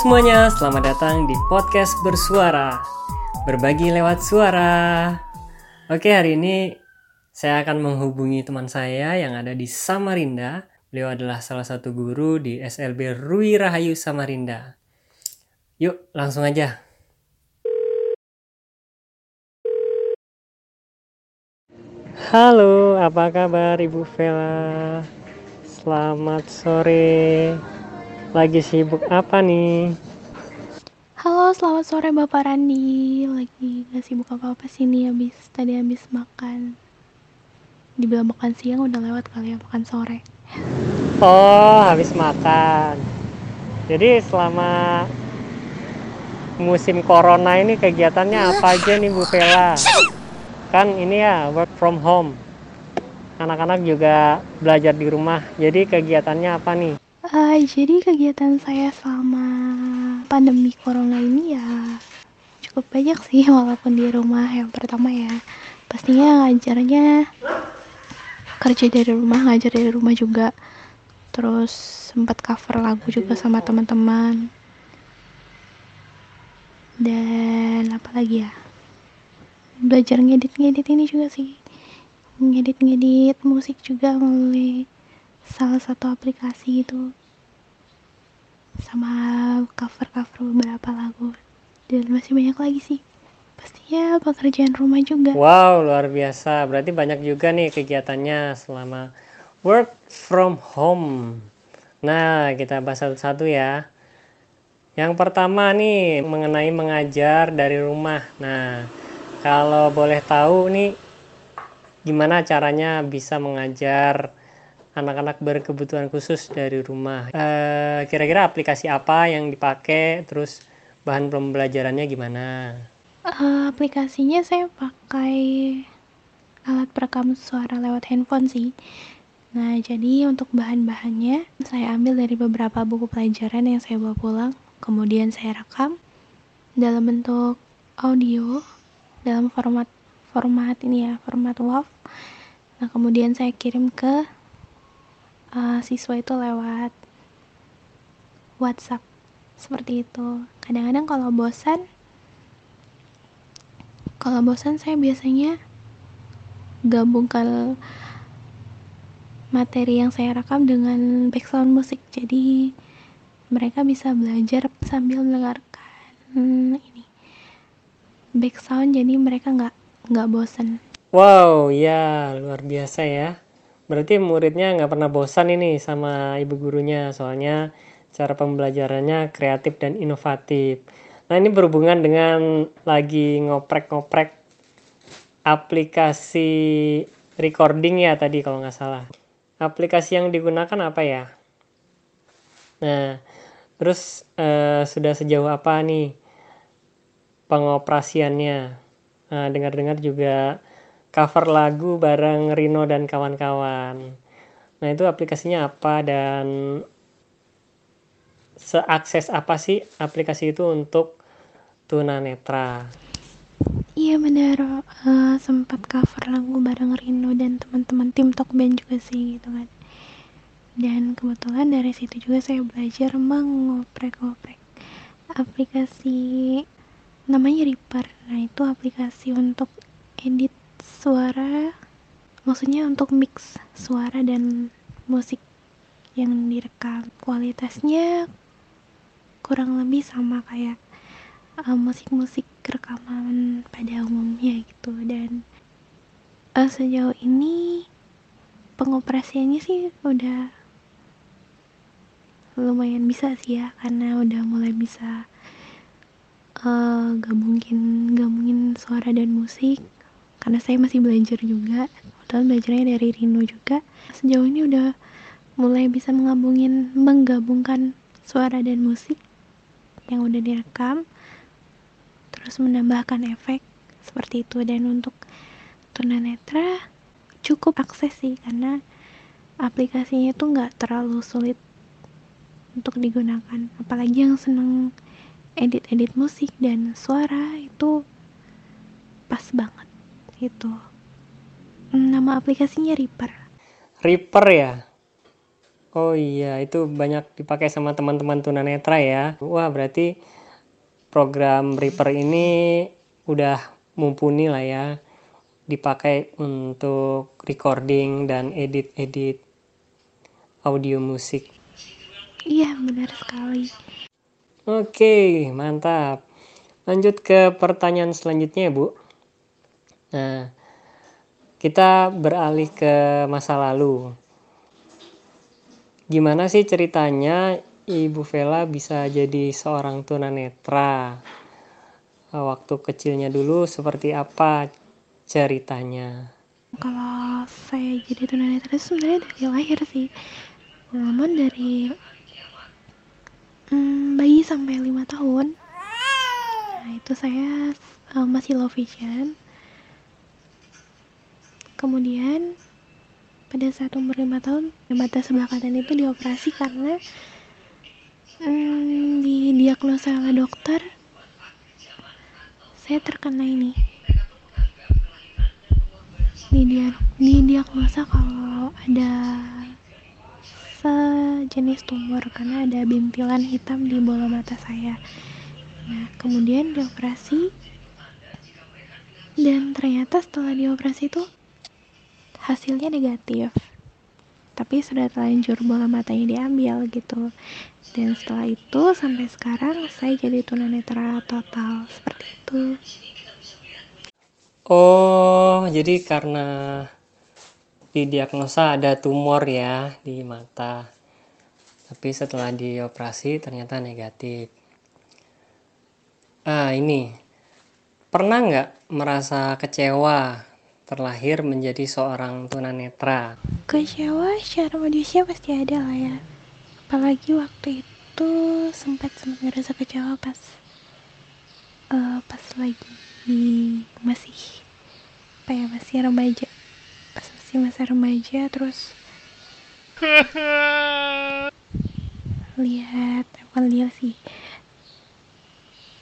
semuanya, selamat datang di podcast Bersuara. Berbagi lewat suara. Oke, hari ini saya akan menghubungi teman saya yang ada di Samarinda. Beliau adalah salah satu guru di SLB Rui Rahayu Samarinda. Yuk, langsung aja. Halo, apa kabar Ibu Vela? Selamat sore. Lagi sibuk apa nih? Halo, selamat sore Bapak Randi. Lagi gak sibuk apa-apa sih nih habis tadi habis makan. Dibilang makan siang udah lewat kali ya makan sore. Oh, habis makan. Jadi selama musim corona ini kegiatannya apa aja nih Bu Vela? Kan ini ya work from home. Anak-anak juga belajar di rumah. Jadi kegiatannya apa nih? Uh, jadi kegiatan saya selama pandemi corona ini ya cukup banyak sih walaupun di rumah yang pertama ya. Pastinya ngajarnya kerja dari rumah ngajar dari rumah juga. Terus sempat cover lagu juga sama teman-teman. Dan apa lagi ya? Belajar ngedit-ngedit ini juga sih. Ngedit-ngedit musik juga melalui salah satu aplikasi itu sama cover-cover beberapa lagu. Dan masih banyak lagi sih. Pastinya pekerjaan rumah juga. Wow luar biasa. Berarti banyak juga nih kegiatannya selama work from home. Nah kita bahas satu-satu ya. Yang pertama nih mengenai mengajar dari rumah. Nah kalau boleh tahu nih gimana caranya bisa mengajar anak-anak berkebutuhan khusus dari rumah. kira kira-kira aplikasi apa yang dipakai, terus bahan pembelajarannya gimana? Uh, aplikasinya saya pakai alat perekam suara lewat handphone sih. Nah, jadi untuk bahan-bahannya saya ambil dari beberapa buku pelajaran yang saya bawa pulang, kemudian saya rekam dalam bentuk audio dalam format format ini ya, format WAV. Nah, kemudian saya kirim ke uh, siswa itu lewat WhatsApp. Seperti itu. Kadang-kadang kalau bosan kalau bosan saya biasanya gabungkan materi yang saya rekam dengan background musik. Jadi mereka bisa belajar sambil mendengarkan hmm, ini background. Jadi mereka nggak nggak bosan. Wow ya luar biasa ya Berarti muridnya nggak pernah bosan ini sama ibu gurunya, soalnya cara pembelajarannya kreatif dan inovatif. Nah ini berhubungan dengan lagi ngoprek-ngoprek aplikasi recording ya tadi kalau nggak salah. Aplikasi yang digunakan apa ya? Nah, terus eh, sudah sejauh apa nih pengoperasiannya? Nah, dengar-dengar juga cover lagu bareng Rino dan kawan-kawan. Nah, itu aplikasinya apa dan seakses apa sih aplikasi itu untuk tunanetra? Iya benar, uh, sempat cover lagu bareng Rino dan teman-teman tim Band juga sih gitu kan. Dan kebetulan dari situ juga saya belajar mengoprek-oprek aplikasi namanya Reaper. Nah, itu aplikasi untuk edit suara maksudnya untuk mix suara dan musik yang direkam. Kualitasnya kurang lebih sama kayak uh, musik-musik rekaman pada umumnya gitu. Dan uh, sejauh ini pengoperasiannya sih udah lumayan bisa sih ya karena udah mulai bisa uh, gabungin gabungin suara dan musik karena saya masih belajar juga. Kebetulan belajarnya dari Rino juga. Sejauh ini udah mulai bisa menggabungin menggabungkan suara dan musik yang udah direkam terus menambahkan efek seperti itu. Dan untuk tunanetra cukup akses sih karena aplikasinya itu nggak terlalu sulit untuk digunakan. Apalagi yang seneng edit-edit musik dan suara itu pas banget itu nama aplikasinya Reaper Reaper ya Oh iya, itu banyak dipakai sama teman-teman tunanetra ya. Wah, berarti program Reaper ini udah mumpuni lah ya. Dipakai untuk recording dan edit-edit audio musik. Iya, benar sekali. Oke, mantap. Lanjut ke pertanyaan selanjutnya ya, Bu. Nah, kita beralih ke masa lalu gimana sih ceritanya Ibu Vela bisa jadi seorang tunanetra? Waktu kecilnya dulu seperti apa ceritanya? Kalau saya jadi tunanetra sebenarnya dari lahir sih. Namun dari hmm, bayi sampai lima tahun, nah itu saya uh, masih low vision. Kemudian pada saat umur lima tahun mata sebelah kanan itu dioperasi karena hmm, di diagnosa oleh dokter saya terkena ini. Di, dia, di diagnosa kalau ada sejenis tumor karena ada bintilan hitam di bola mata saya. Nah kemudian dioperasi dan ternyata setelah dioperasi itu hasilnya negatif. Tapi sudah terlanjur bola matanya diambil gitu. Dan setelah itu sampai sekarang saya jadi tunanetra total. Seperti itu. Oh jadi karena didiagnosa ada tumor ya di mata. Tapi setelah dioperasi ternyata negatif. Ah ini. Pernah nggak merasa kecewa terlahir menjadi seorang tunanetra? Kecewa secara manusia pasti ada lah ya. Apalagi waktu itu sempat sempat ngerasa kecewa pas uh, pas lagi masih apa ya masih remaja pas masih masa remaja terus lihat apa lihat sih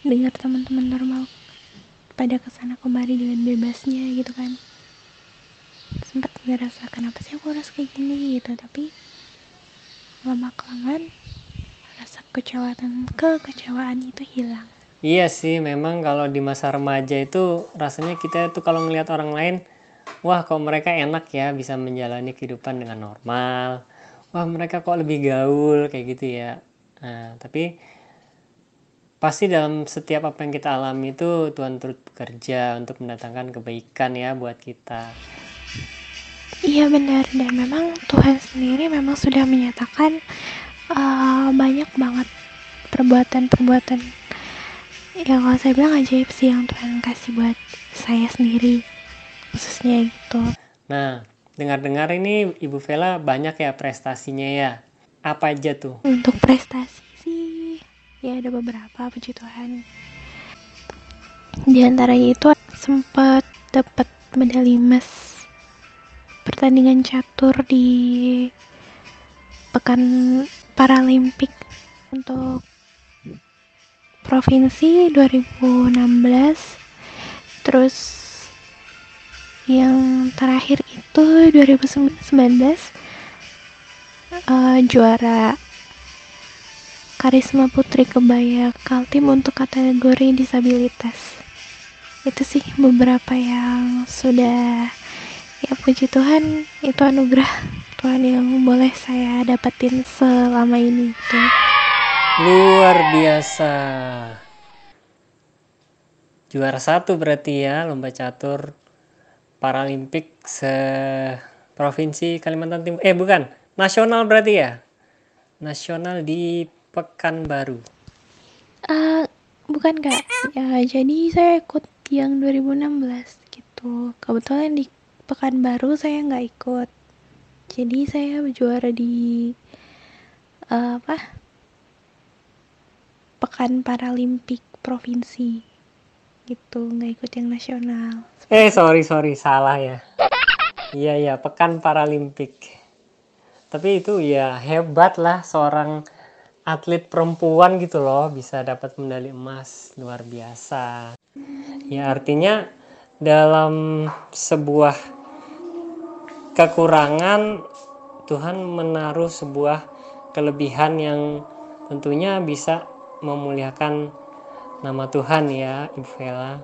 dengar teman-teman normal pada ke sana kemari dengan bebasnya gitu kan ngerasa kenapa sih aku harus kayak gini gitu. Tapi lama kelamaan rasa kecewaan kekecewaan itu hilang. Iya sih memang kalau di masa remaja itu rasanya kita tuh kalau ngelihat orang lain wah kok mereka enak ya bisa menjalani kehidupan dengan normal. Wah mereka kok lebih gaul kayak gitu ya. Nah tapi pasti dalam setiap apa yang kita alami itu Tuhan turut bekerja untuk mendatangkan kebaikan ya buat kita Iya benar dan memang Tuhan sendiri memang sudah menyatakan uh, banyak banget perbuatan-perbuatan yang kalau saya bilang ajaib sih yang Tuhan kasih buat saya sendiri khususnya gitu. Nah dengar-dengar ini Ibu Vela banyak ya prestasinya ya apa aja tuh? Untuk prestasi sih ya ada beberapa puji Tuhan. Di antaranya itu sempat dapat medali emas pertandingan catur di Pekan Paralimpik untuk provinsi 2016 terus yang terakhir itu 2019 uh, juara Karisma Putri Kebaya Kaltim untuk kategori disabilitas. Itu sih beberapa yang sudah ya puji Tuhan itu anugerah Tuhan yang boleh saya dapetin selama ini gitu. luar biasa. Juara satu berarti ya lomba catur Paralimpik se provinsi Kalimantan Timur. Eh bukan nasional berarti ya? Nasional di Pekanbaru. Uh, bukan kak. Ya jadi saya ikut yang 2016 gitu. Kebetulan di Pekanbaru saya nggak ikut. Jadi saya juara di uh, apa? Pekan Paralimpik provinsi. Gitu nggak ikut yang nasional. Eh sorry sorry salah ya. Iya iya Pekan Paralimpik. Tapi itu ya hebat lah seorang atlet perempuan gitu loh. Bisa dapat medali emas luar biasa. Ya artinya dalam sebuah kekurangan Tuhan menaruh sebuah kelebihan yang tentunya bisa memuliakan nama Tuhan ya Ibu Vela.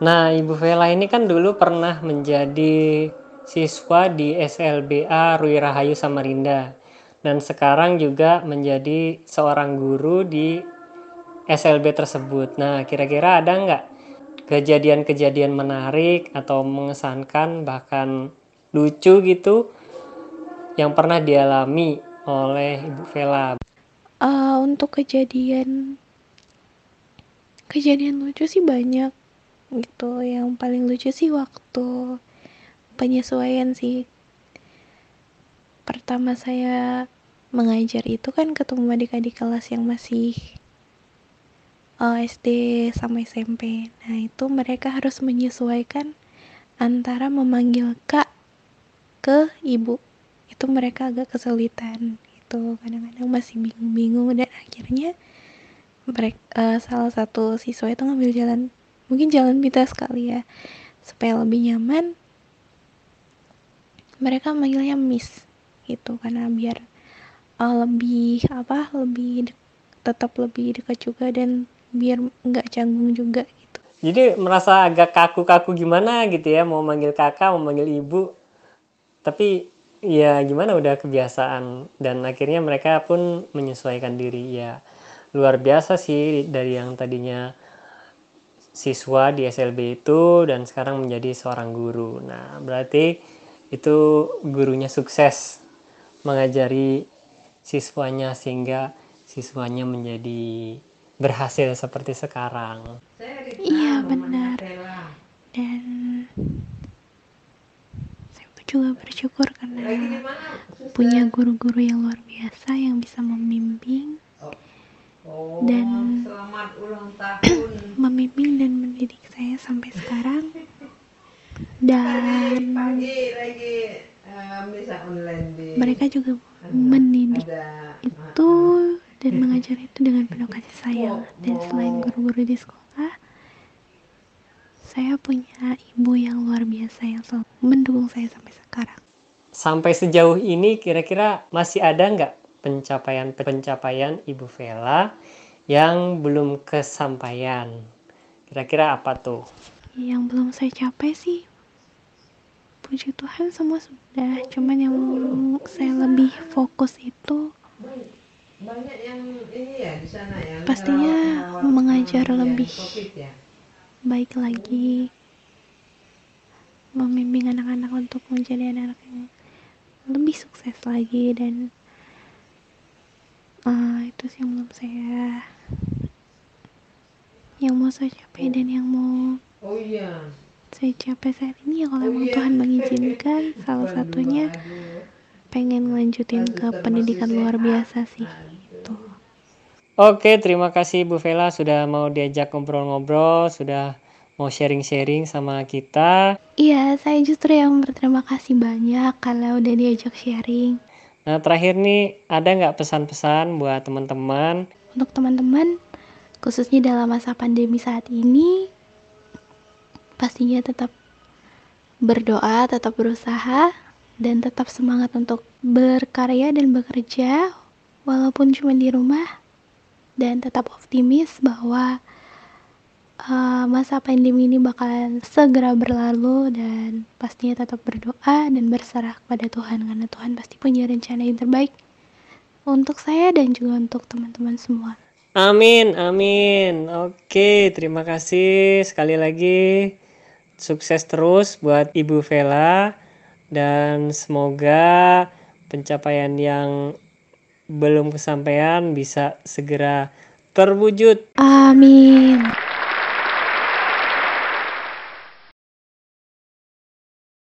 Nah Ibu Vela ini kan dulu pernah menjadi siswa di SLBA Rui Rahayu Samarinda dan sekarang juga menjadi seorang guru di SLB tersebut. Nah kira-kira ada nggak kejadian-kejadian menarik atau mengesankan bahkan lucu gitu yang pernah dialami oleh Ibu Vela? Uh, untuk kejadian kejadian lucu sih banyak gitu. Yang paling lucu sih waktu penyesuaian sih. Pertama saya mengajar itu kan ketemu adik-adik kelas yang masih eh, SD sama SMP nah itu mereka harus menyesuaikan antara memanggil kak ke ibu. Itu mereka agak kesulitan itu kadang-kadang masih bingung-bingung dan akhirnya mereka uh, salah satu siswa itu ngambil jalan mungkin jalan pintas sekali ya supaya lebih nyaman. Mereka manggilnya miss gitu karena biar uh, lebih apa lebih tetap lebih dekat juga dan biar nggak canggung juga gitu. Jadi merasa agak kaku-kaku gimana gitu ya? Mau manggil kakak mau manggil ibu tapi ya gimana udah kebiasaan dan akhirnya mereka pun menyesuaikan diri ya luar biasa sih dari yang tadinya siswa di SLB itu dan sekarang menjadi seorang guru. Nah, berarti itu gurunya sukses mengajari siswanya sehingga siswanya menjadi berhasil seperti sekarang. Iya, benar. Dan saya juga bersyukur karena punya guru-guru yang luar biasa yang bisa membimbing dan memimpin dan mendidik saya sampai sekarang. Dan uh, mereka juga mendidik itu dan mengajar itu dengan penuh kasih sayang. Dan selain guru-guru di sekolah saya punya ibu yang luar biasa yang selalu mendukung saya sampai sekarang sampai sejauh ini kira-kira masih ada nggak pencapaian-pencapaian Ibu Vela yang belum kesampaian. Kira-kira apa tuh? Yang belum saya capai sih, puji Tuhan semua sudah. Cuman yang saya lebih fokus itu banyak yang ini ya di sana ya. Pastinya mengajar lebih ya? Baik lagi, membimbing anak-anak untuk menjadi anak-anak yang lebih sukses lagi dan uh, itu sih yang belum saya. Yang mau saya capai dan yang mau oh, iya. saya capai saat ini ya kalau oh, iya. Tuhan mengizinkan salah satunya pengen lanjutin ke pendidikan luar biasa sih Oke, terima kasih Bu Vela sudah mau diajak ngobrol-ngobrol, sudah mau sharing-sharing sama kita. Iya, saya justru yang berterima kasih banyak kalau udah diajak sharing. Nah, terakhir nih, ada nggak pesan-pesan buat teman-teman? Untuk teman-teman, khususnya dalam masa pandemi saat ini, pastinya tetap berdoa, tetap berusaha, dan tetap semangat untuk berkarya dan bekerja, walaupun cuma di rumah, dan tetap optimis bahwa uh, masa pandemi ini bakalan segera berlalu dan pastinya tetap berdoa dan berserah kepada Tuhan karena Tuhan pasti punya rencana yang terbaik untuk saya dan juga untuk teman-teman semua. Amin, amin. Oke, terima kasih sekali lagi. Sukses terus buat Ibu Vela dan semoga pencapaian yang belum kesampaian bisa segera terwujud. Amin.